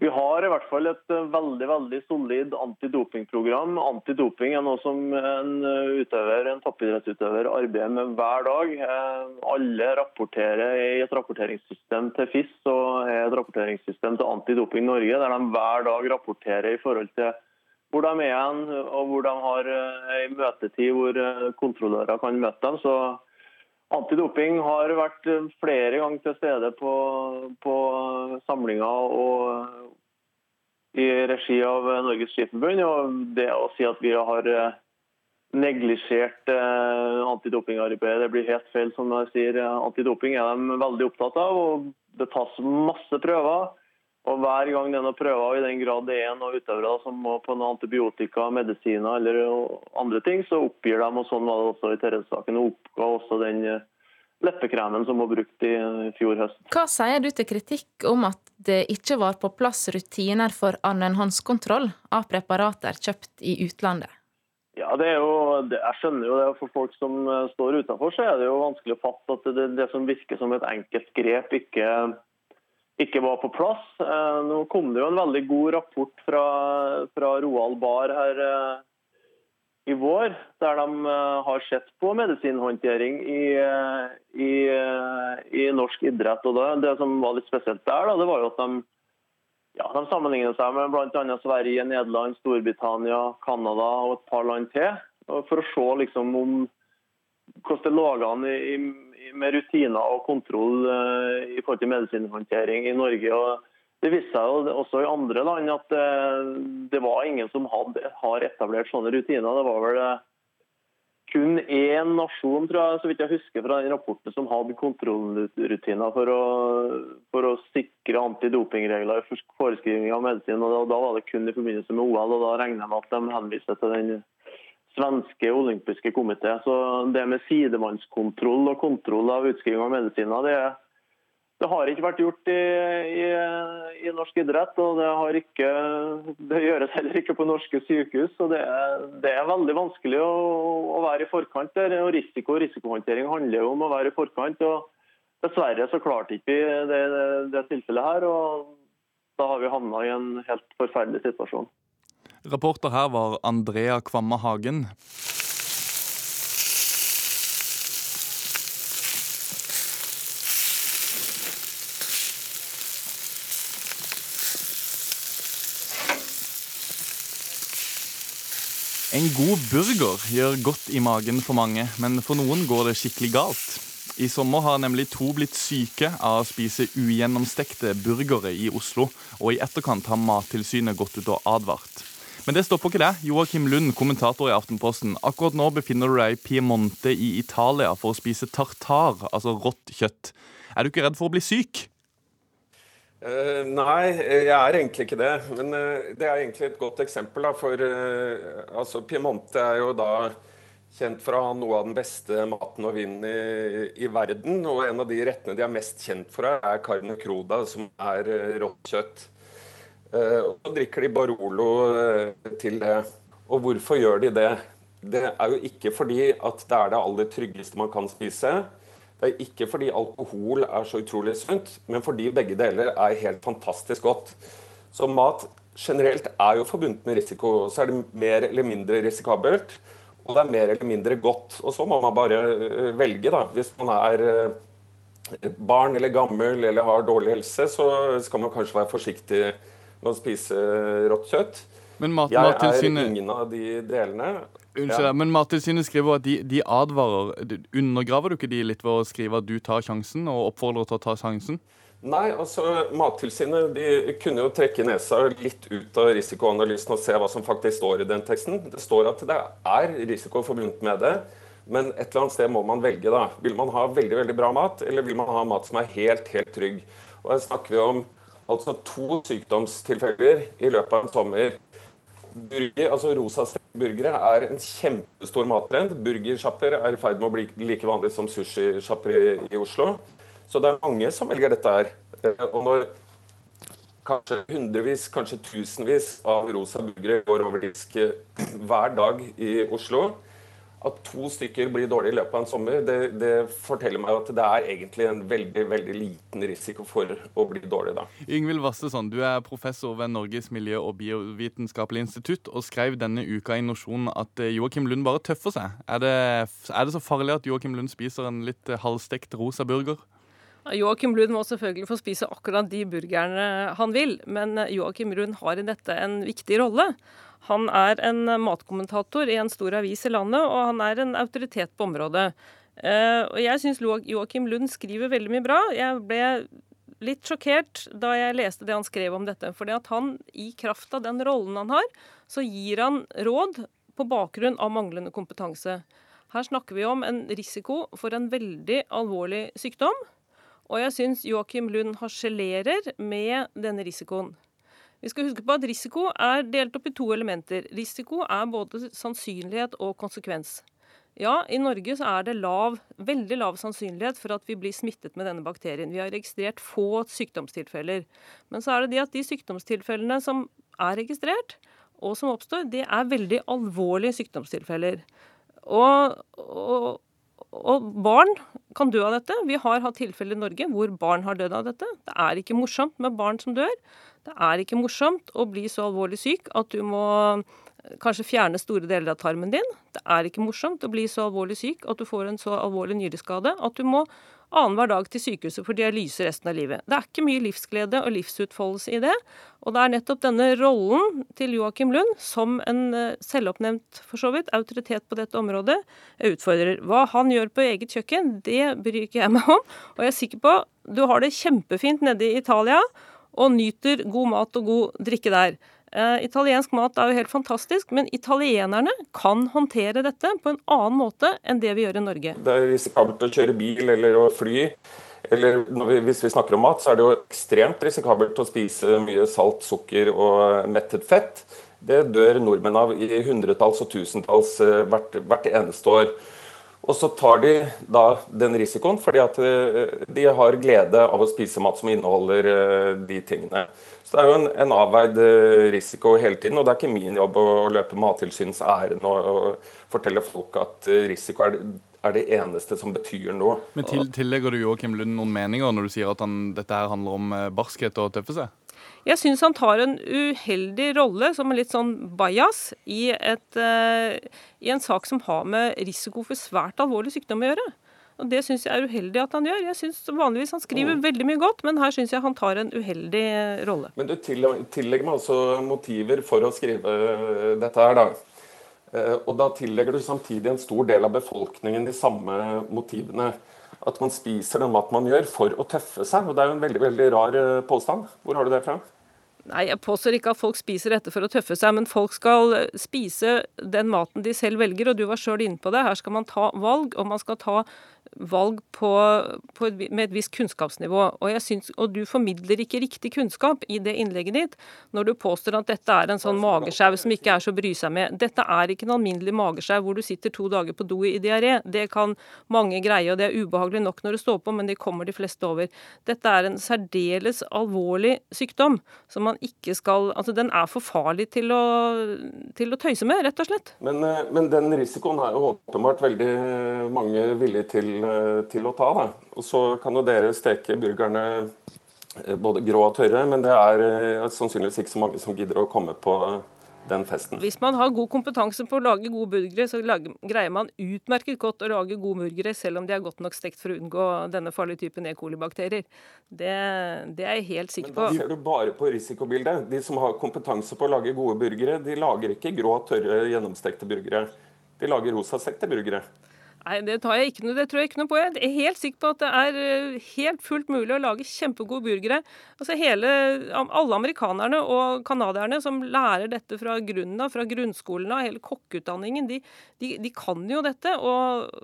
vi har i hvert fall et eh, veldig veldig solid antidopingprogram. Antidoping er noe som en utøver, en toppidrettsutøver arbeider med hver dag. Eh, alle rapporterer i et rapporteringssystem til FIS og et rapporteringssystem til Antidoping Norge, der de hver dag rapporterer i forhold til hvor de er og hvor de har en eh, møtetid hvor kontrollører kan møte dem. Så Antidoping har vært flere ganger til stede på, på samlinger og i regi av Norges Skiforbund. Det å si at vi har eh, neglisjert eh, antidopingarbeidet, det blir helt feil. som jeg sier. Antidoping er de veldig opptatt av, og det tas masse prøver. Og Hver gang det er noen prøver, i den grad det er noen utøvere som må på noen antibiotika, medisiner eller andre ting, så oppgir de, og sånn var det også i Therese-saken, og oppga også den eh, leppekremen som var brukt i fjor høst. Hva sier du til kritikk om at det ikke var på plass rutiner for annenhåndskontroll av preparater kjøpt i utlandet? Ja, det er jo, Jeg skjønner jo det. For folk som eh, står utenfor, så er det jo vanskelig å fatte at det, det som virker som et enkelt grep, ikke ikke var på plass. Eh, nå kom det jo en veldig god rapport fra, fra Roald Bar her eh, i vår, der de eh, har sett på medisinhåndtering i, i, i norsk idrett. Og det, det, som var litt spesielt der, da, det var jo at de, ja, de sammenlignet seg med bl.a. Sverige, Nederland, Storbritannia, Canada og et par land til. For å se liksom om hvordan det lå an i, i med rutiner og kontroll eh, i forhold til medisinhåndtering i Norge. og det viste seg jo også i andre land at eh, det var ingen som hadde, har etablert sånne rutiner. Det var vel eh, kun én nasjon, tror jeg, så vidt jeg husker fra den rapporten, som hadde kontrollrutiner for å, for å sikre antidopingregler i foreskrivning av medisin. og Da var det kun i forbindelse med OL, og da regner jeg med at de henviser til den svenske olympiske komité. Så det med sidemannskontroll og kontroll av utskriving av medisiner, det, det har ikke vært gjort i, i, i, norsk idrett. Og det, ikke, det, gjøres heller ikke på norske sykehus. Så det, det er veldig vanskelig å, å, være i forkant der. Og risiko og risikohåndtering handler jo om å være i forkant. og Dessverre så klarte ikke vi det, det tilfellet her. og da har vi havna i en helt forferdelig situasjon. Reporter her var Andrea Kvamme Hagen. En god burger gjør godt i magen for mange, men for noen går det skikkelig galt. I sommer har nemlig to blitt syke av å spise ugjennomstekte burgere i Oslo, og i etterkant har Mattilsynet gått ut og advart. Men det stopper ikke det. Joakim Lund, kommentator i Aftenposten. Akkurat nå befinner du deg i Piemonte i Italia for å spise tartar, altså rått kjøtt. Er du ikke redd for å bli syk? Uh, nei, jeg er egentlig ikke det. Men uh, det er egentlig et godt eksempel. Da, for uh, altså, Piemonte er jo da kjent for å ha noe av den beste maten og vinen i, i, verden. Og en av de rettene de er mest kjent for, er carne cruda, som er rått kjøtt. Uh, og så drikker de Barolo uh, til det. Og hvorfor gjør de det? Det er jo ikke fordi at det er det aller tryggeste man kan spise. Det er ikke fordi alkohol er så utrolig sunt, men fordi begge deler er helt fantastisk godt. Så mat generelt er jo forbundet med risiko. Så er det mer eller mindre risikabelt og det er mer eller mindre godt. Og så må man bare eh, velge, da. Hvis man er eh, barn eller gammel eller har dårlig helse, så skal man kanskje være forsiktig med å spise rått kjøtt. Men mat, jeg Mattilsynet... er ingen av de delene. Unnskyld, ja. men Mattilsynet skriver at de, de, advarer. Undergraver du ikke de litt ved å skrive at du tar sjansen, og oppfordrer til å ta sjansen? Nei, altså Mattilsynet de kunne jo trekke nesa litt ut av risikoanalysen og se hva som faktisk står i den teksten. Det står at det er risiko forbundet med det, men et eller annet sted må man velge. da. Vil man ha veldig veldig bra mat, eller vil man ha mat som er helt helt trygg? Og Her snakker vi om altså to sykdomstilfeller i løpet av en sommer. Burger, altså Rosa-burgere er en kjempestor mattrend. Burgersjapper er i ferd med å bli like vanlig som sushisjapper i Oslo. Så det er mange som velger dette her. Eh, og når kanskje hundrevis, kanskje tusenvis av rosa burgere går over disk eh, hver dag i Oslo, at to stykker blir dårlige i løpet av en sommer, det, det, forteller meg at det er egentlig en veldig veldig liten risiko for å bli dårlig da. Yngvild Vassesson, du er professor ved Norges miljø- og biovitenskapelige institutt og skrev denne uka i Nosjonen at eh, Joakim Lund bare tøffer seg. Er det, er det så farlig at Joakim Lund spiser en litt halvstekt rosa burger? Joakim Lund må selvfølgelig få spise akkurat de burgerne han vil, men Joakim Lund har i dette en viktig rolle. Han er en matkommentator i en stor avis i landet, og han er en autoritet på området. Eh, og jeg syns Joakim Lund skriver veldig mye bra. Jeg ble litt sjokkert da jeg leste det han skrev om dette. fordi han, i kraft av den rollen han har, så gir han råd på bakgrunn av manglende kompetanse. Her snakker vi om en risiko for en veldig alvorlig sykdom. Og jeg syns Joakim Lund harselerer med denne risikoen. Vi skal huske på at risiko er delt opp i to elementer. Risiko er både sannsynlighet og konsekvens. Ja, i Norge så er det lav, veldig lav sannsynlighet for at vi blir smittet med denne bakterien. Vi har registrert få sykdomstilfeller. Men så er det de at de sykdomstilfellene som er registrert, og som oppstår, det er veldig alvorlige sykdomstilfeller. Og, og barn kan dø av dette. Vi har hatt tilfeller i Norge hvor barn har dødd av dette. Det er ikke morsomt med barn som dør. Det er ikke morsomt å bli så alvorlig syk at du må kanskje fjerne store deler av tarmen din. Det er ikke morsomt å bli så alvorlig syk at du får en så alvorlig nyreskade at du må annenhver dag til sykehuset for dialyse resten av livet. Det er ikke mye livsglede og livsutfoldelse i det. Og det er nettopp denne rollen til Joakim Lund, som en eh, selvoppnevnt for så vidt, autoritet på dette området, utfordrer. Hva han gjør på eget kjøkken, det bryr ikke jeg meg om. Og jeg er sikker på du har det kjempefint nede i Italia og nyter god mat og god drikke der. Uh, italiensk mat er jo helt fantastisk, men italienerne kan håndtere dette på en annen måte enn det vi gjør i Norge. Det er risikabelt å kjøre bil eller å fly. Eller vi, hvis vi snakker om mat, så er det jo ekstremt risikabelt å spise mye salt, sukker og mettet fett. Det dør nordmenn av i hundretalls og tusentalls uh, hvert, hvert eneste år. Og så tar de da den risikoen fordi at uh, de har glede av å spise mat som inneholder de tingene. Så Det er jo en, en, avveid eh, risiko hele tiden, og det er ikke min jobb å løpe Mattilsynets ærend og, og, fortelle folk at eh, risiko er, er, det eneste som betyr noe. Men til, Tillegger du Joakim Lund noen meninger når du sier at han, dette her handler om eh, barskhet og tøffe seg? Jeg syns han tar en uheldig rolle som en litt sånn bajas i, et, uh, i en sak som har med risiko for svært alvorlig sykdom å gjøre. Og Det syns jeg er uheldig at han gjør. Jeg synes Vanligvis han skriver mm. veldig mye godt, men her syns jeg han tar en uheldig rolle. Men du tillegger meg altså motiver for å skrive dette her, da. Eh, og da tillegger du samtidig en stor del av befolkningen de samme motivene. at man spiser den maten man gjør for å tøffe seg. Og Det er jo en veldig veldig rar eh, påstand. Hvor har du det fra? Nei, Jeg påstår ikke at folk spiser dette for å tøffe seg, men folk skal eh, spise den maten de selv velger. Og du var sjøl inne på det. Her skal man ta valg, og man skal ta valg på, på med et visst kunnskapsnivå. Og, jeg synes, og du formidler ikke riktig kunnskap i det innlegget ditt når du påstår at dette er en sånn magesjau som ikke er så bry seg med. Dette er ikke en alminnelig magesjau hvor du sitter to dager på do i diaré. Det kan mange greie, og det er ubehagelig nok når det står på, men det kommer de fleste over. Dette er en særdeles alvorlig sykdom som man ikke skal Altså, den er for farlig til å, til å tøyse med, rett og slett. Men, eh, men den risikoen er jo åpenbart veldig mange villige til Eh, til, å ta. Da. Og så kan jo dere steke burgerne eh, både grå og tørre, men det er eh, sannsynligvis ikke så mange som gidder å komme på den festen. Hvis man har god kompetanse på å lage gode burgere, så lager, greier man utmerket godt å lage gode burgere, selv om de er godt nok stekt for å unngå denne farlige typen E. coli-bakterier. Det, det, er jeg helt sikker på. Men da ser du bare på risikobildet. De som har kompetanse på å lage gode burgere, de lager ikke grå, tørre, gjennomstekte burgere. De lager rosastekte burgere. Nei, det, tar jeg ikke det tror jeg ikke noe på. Jeg er helt sikker på at det er eh, helt fullt mulig å lage kjempegode burgere. Altså hele, Alle amerikanerne og canadierne som lærer dette fra grunnen av, fra grunnskolen av, hele kokkeutdanningen, de, de, de, kan jo dette. Og,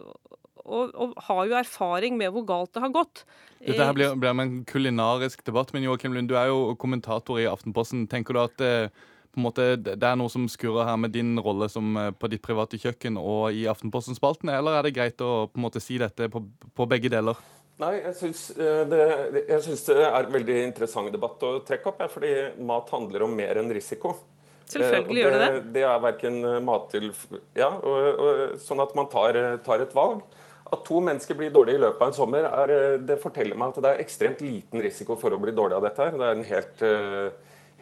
og, og, har jo erfaring med hvor galt det har gått. Dette her blir, blir en kulinarisk debatt, men Joakim Lund, du er jo kommentator i Aftenposten. Tenker du at eh, på en måte, det er noe som skurrer her med din rolle som eh, på ditt private kjøkken og i Aftenposten-spalten, eller er det greit å på en måte si dette på, på begge deler? Nei, jeg syns eh, det, det, er en veldig interessant debatt å trekke opp. fordi mat handler om mer enn risiko. Selvfølgelig det, gjør det det. Det er verken mat til Ja, og, og, sånn at man tar, tar, et valg. At to mennesker blir dårlige i løpet av en sommer, er, det forteller meg at det er ekstremt liten risiko for å bli dårlig av dette. her. Det er en helt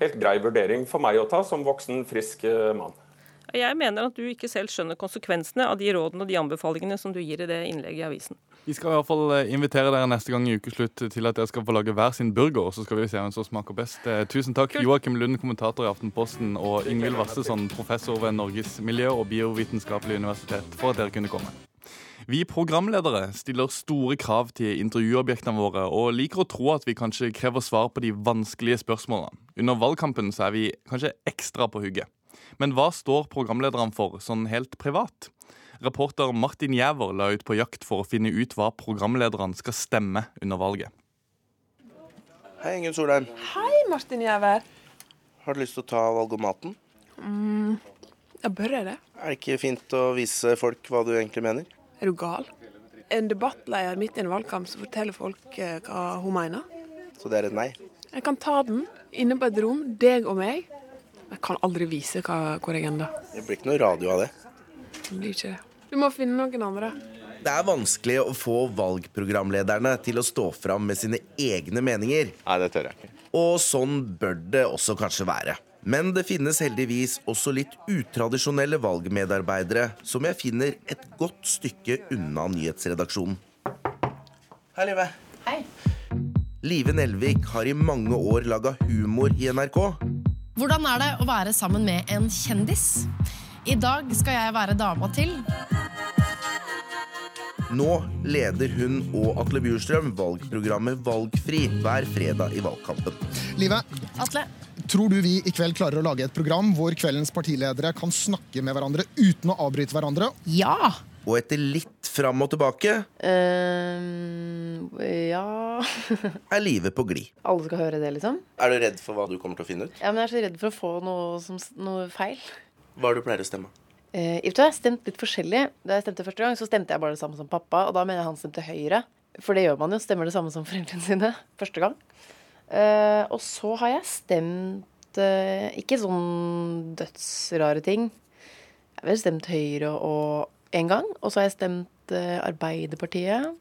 helt grei vurdering for meg å ta som voksen, frisk eh, mann. Jeg mener at du ikke selv skjønner konsekvensene av de rådene og de anbefalingene som du gir i det innlegget i avisen. Vi skal i hvert fall eh, invitere dere neste gang i ukeslutt til at dere skal få lage hver sin burger, så skal vi se hvem som smaker best. Eh, tusen takk, Joakim Lund, kommentator i Aftenposten, og Ingvild Vassesson, professor ved Norges miljø- og biovitenskapelige universitet, for at dere kunne komme. Vi programledere stiller store krav til intervjuobjektene våre og liker å tro at vi kanskje krever svar på de vanskelige spørsmålene. Under valgkampen så er vi kanskje ekstra på hugget. Men hva står programlederne for, sånn helt privat? Reporter Martin Jæver la ut på jakt for å finne ut hva programlederne skal stemme under valget. Hei, Ingunn Solheim. Hei, Martin Jæver. Har du lyst til å ta valgomaten? om maten? Mm, ja, bør jeg det? Er det ikke fint å vise folk hva du egentlig mener? Er du gal? En debattleder midt i en valgkamp som forteller folk eh, hva hun mener. Så det er et nei? Jeg kan ta den inne på et rom, deg og meg. Jeg kan aldri vise hva, hvor jeg ender. Det blir ikke noe radio av det. Det blir ikke det. Du må finne noen andre. Det er vanskelig å få valgprogramlederne til å stå fram med sine egne meninger. Nei, det tør jeg ikke. Og sånn bør det også kanskje være. Men det finnes heldigvis også litt utradisjonelle valgmedarbeidere som jeg finner et godt stykke unna nyhetsredaksjonen. Hei, Live. Hei. Live Nelvik har i mange år laga humor i NRK. Hvordan er det å være sammen med en kjendis? I dag skal jeg være dama til Nå leder hun og Atle Bjurstrøm valgprogrammet Valgfri hver fredag i valgkampen. Live. Atle. Tror du vi i kveld klarer å lage et program hvor kveldens partiledere kan snakke med hverandre uten å avbryte hverandre? Ja! Og etter litt fram og tilbake um, Ja Er livet på glid. Alle skal høre det, liksom? Er du redd for hva du kommer til å finne ut? Ja, men Jeg er så redd for å få noe, som, noe feil. Hva er det du pleier å stemme? Uh, jeg har stemt litt forskjellig. Da jeg stemte første gang, så stemte jeg bare det samme som pappa. Og da mener jeg han stemte Høyre. For det gjør man jo. Stemmer det samme som foreldrene sine første gang. Uh, og så har jeg stemt uh, ikke sånn dødsrare ting. Jeg har stemt Høyre og en gang. Og så har jeg stemt uh, Arbeiderpartiet.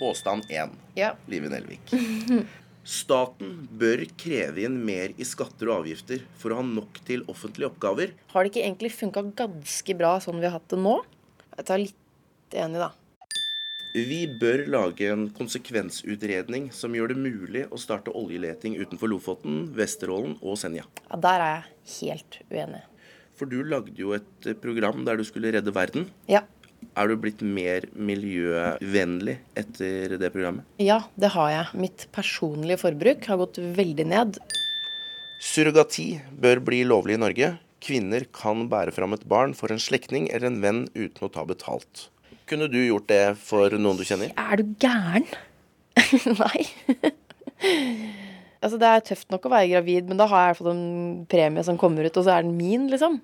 Påstand 1. Ja. Live Nelvik. Staten bør kreve inn mer i skatter og avgifter for å ha nok til offentlige oppgaver. Har det ikke egentlig funka ganske bra sånn vi har hatt det nå? Jeg tar litt enig, da. Vi bør lage en konsekvensutredning som gjør det mulig å starte oljeleting utenfor Lofoten, Vesterålen og Senja. Ja, Der er jeg helt uenig. For du lagde jo et program der du skulle redde verden. Ja. Er du blitt mer miljøvennlig etter det programmet? Ja, det har jeg. Mitt personlige forbruk har gått veldig ned. Surrogati bør bli lovlig i Norge. Kvinner kan bære fram et barn for en slektning eller en venn uten å ta betalt. Kunne du gjort det for noen du kjenner? Er du gæren? Nei. altså, det er tøft nok å være gravid, men da har jeg i hvert fall en premie som kommer ut, og så er den min, liksom.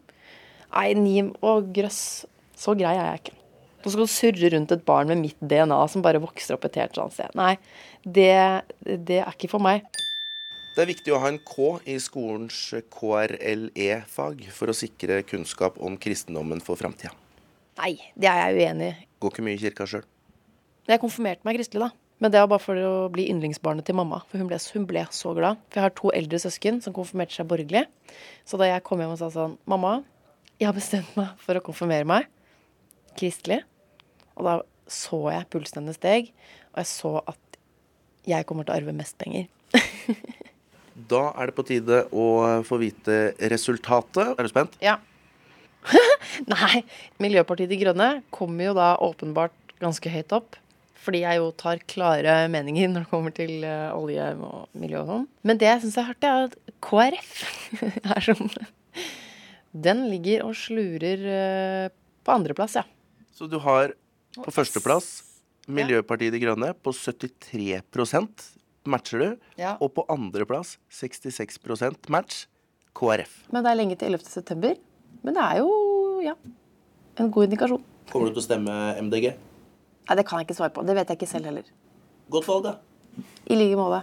Nei, Nim og grøss. Så grei er jeg ikke. Så skal du surre rundt et barn med mitt DNA som bare vokser opp et helt annet sted. Nei, det, det er ikke for meg. Det er viktig å ha en K i skolens KRLE-fag for å sikre kunnskap om kristendommen for framtida. Nei, det er jeg uenig i. Går ikke mye i kirka sjøl. Jeg konfirmerte meg kristelig, da. Men det var bare for å bli yndlingsbarnet til mamma. For hun ble, hun ble, så glad. For jeg har to eldre søsken som konfirmerte seg borgerlig. Så da jeg kom hjem og sa sånn Mamma, jeg har bestemt meg for å konfirmere meg kristelig. Og da så jeg pulsen hennes steg, og jeg så at jeg kommer til å arve mest penger. da er det på tide å få vite resultatet. Er du spent? Ja. Nei. Miljøpartiet De Grønne kommer jo da åpenbart ganske høyt opp. Fordi jeg jo tar klare meninger når det kommer til uh, olje og miljø og sånn. Men det jeg syns er hardt, er at KrF er sånn Den ligger og slurer uh, på andreplass, ja. Så du har på førsteplass Miljøpartiet De Grønne på 73% matcher du. Ja. Og på andreplass 66% match KrF. Men det er lenge til 11. september. Men det er jo, ja, en god indikasjon. Kommer du til å stemme MDG? Nei, Det kan jeg ikke svare på. Det vet jeg ikke selv heller. Godt valg, da. I like måte.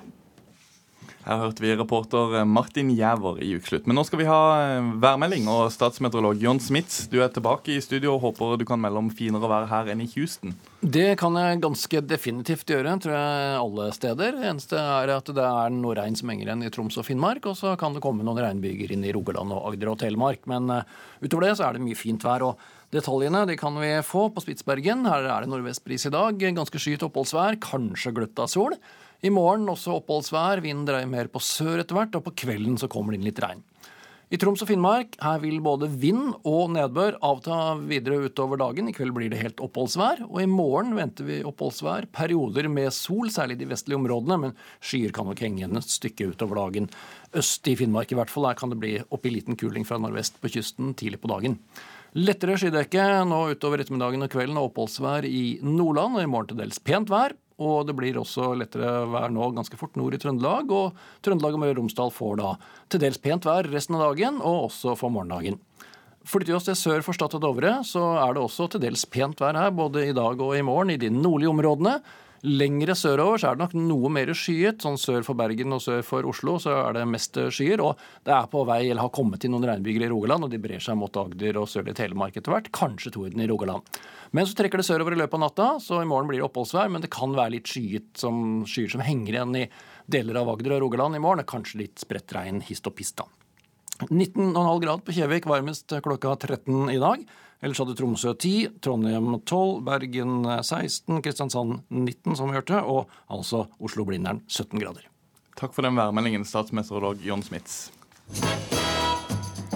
Her hørte vi reporter Martin Jæver i Ukeslutt. Men nå skal vi ha eh, værmelding, og statsmeteorolog John Smits, du er tilbake i studio og håper du kan melde om finere vær her enn i Houston. Det kan jeg ganske definitivt gjøre, tror jeg, alle steder. Det eneste er at det er noe regn som henger igjen i Troms og Finnmark, og så kan det komme noen regnbyger inn i Rogaland og Agder og Telemark. Men uh, utover det så er det mye fint vær. og Detaljene de kan vi få på Spitsbergen. Her er det nordvestbris i dag. Ganske skyet oppholdsvær, kanskje gløtt av sol. I morgen også oppholdsvær, vinden dreier mer på sør etter hvert, og på kvelden så kommer det inn litt regn. I Troms og Finnmark her vil både vind og nedbør avta videre utover dagen. I kveld blir det helt oppholdsvær, og i morgen venter vi oppholdsvær. Perioder med sol, særlig i de vestlige områdene, men skyer kan nok henge igjen et stykke utover dagen. Øst i Finnmark i hvert fall, der kan det bli opp i liten kuling fra nordvest på kysten tidlig på dagen. Lettere skydekke nå utover ettermiddagen og kvelden og oppholdsvær i Nordland, og i morgen til dels pent vær. Og det blir også lettere vær nå ganske fort nord i Trøndelag. Og Trøndelag og Møre og Romsdal får da til dels pent vær resten av dagen, og også for morgendagen. Flytter vi oss til sør for Stad og Dovre, så er det også til dels pent vær her, både i dag og i morgen i de nordlige områdene. Lengre sørover så er det nok noe mer skyet. Sånn sør for Bergen og sør for Oslo så er det mest skyer. Og det er på vei, eller har kommet til noen regnbyger i Rogaland, og de brer seg mot Agder og sørlige Telemark etter hvert. Kanskje torden i Rogaland. Men så trekker det sørover i løpet av natta, så i morgen blir det oppholdsvær. Men det kan være litt skyet som skyer som henger igjen i deler av Agder og Rogaland i morgen. Kanskje litt spredt regn hist og pist, da. 19,5 grad på Kjevik, varmest klokka 13 i dag. Ellers hadde Tromsø 10, Trondheim 12, Bergen 16, Kristiansand 19, som vi hørte, og altså Oslo-Blindern 17 grader. Takk for den værmeldingen, statsmeteorolog John Smits.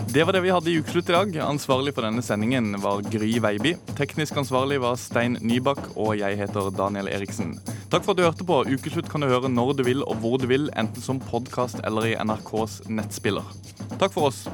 Det var det vi hadde i Ukeslutt i dag. Ansvarlig for denne sendingen var Gry Veiby. Teknisk ansvarlig var Stein Nybakk, og jeg heter Daniel Eriksen. Takk for at du hørte på. Ukeslutt kan du høre når du vil og hvor du vil, enten som podkast eller i NRKs nettspiller. Takk for oss.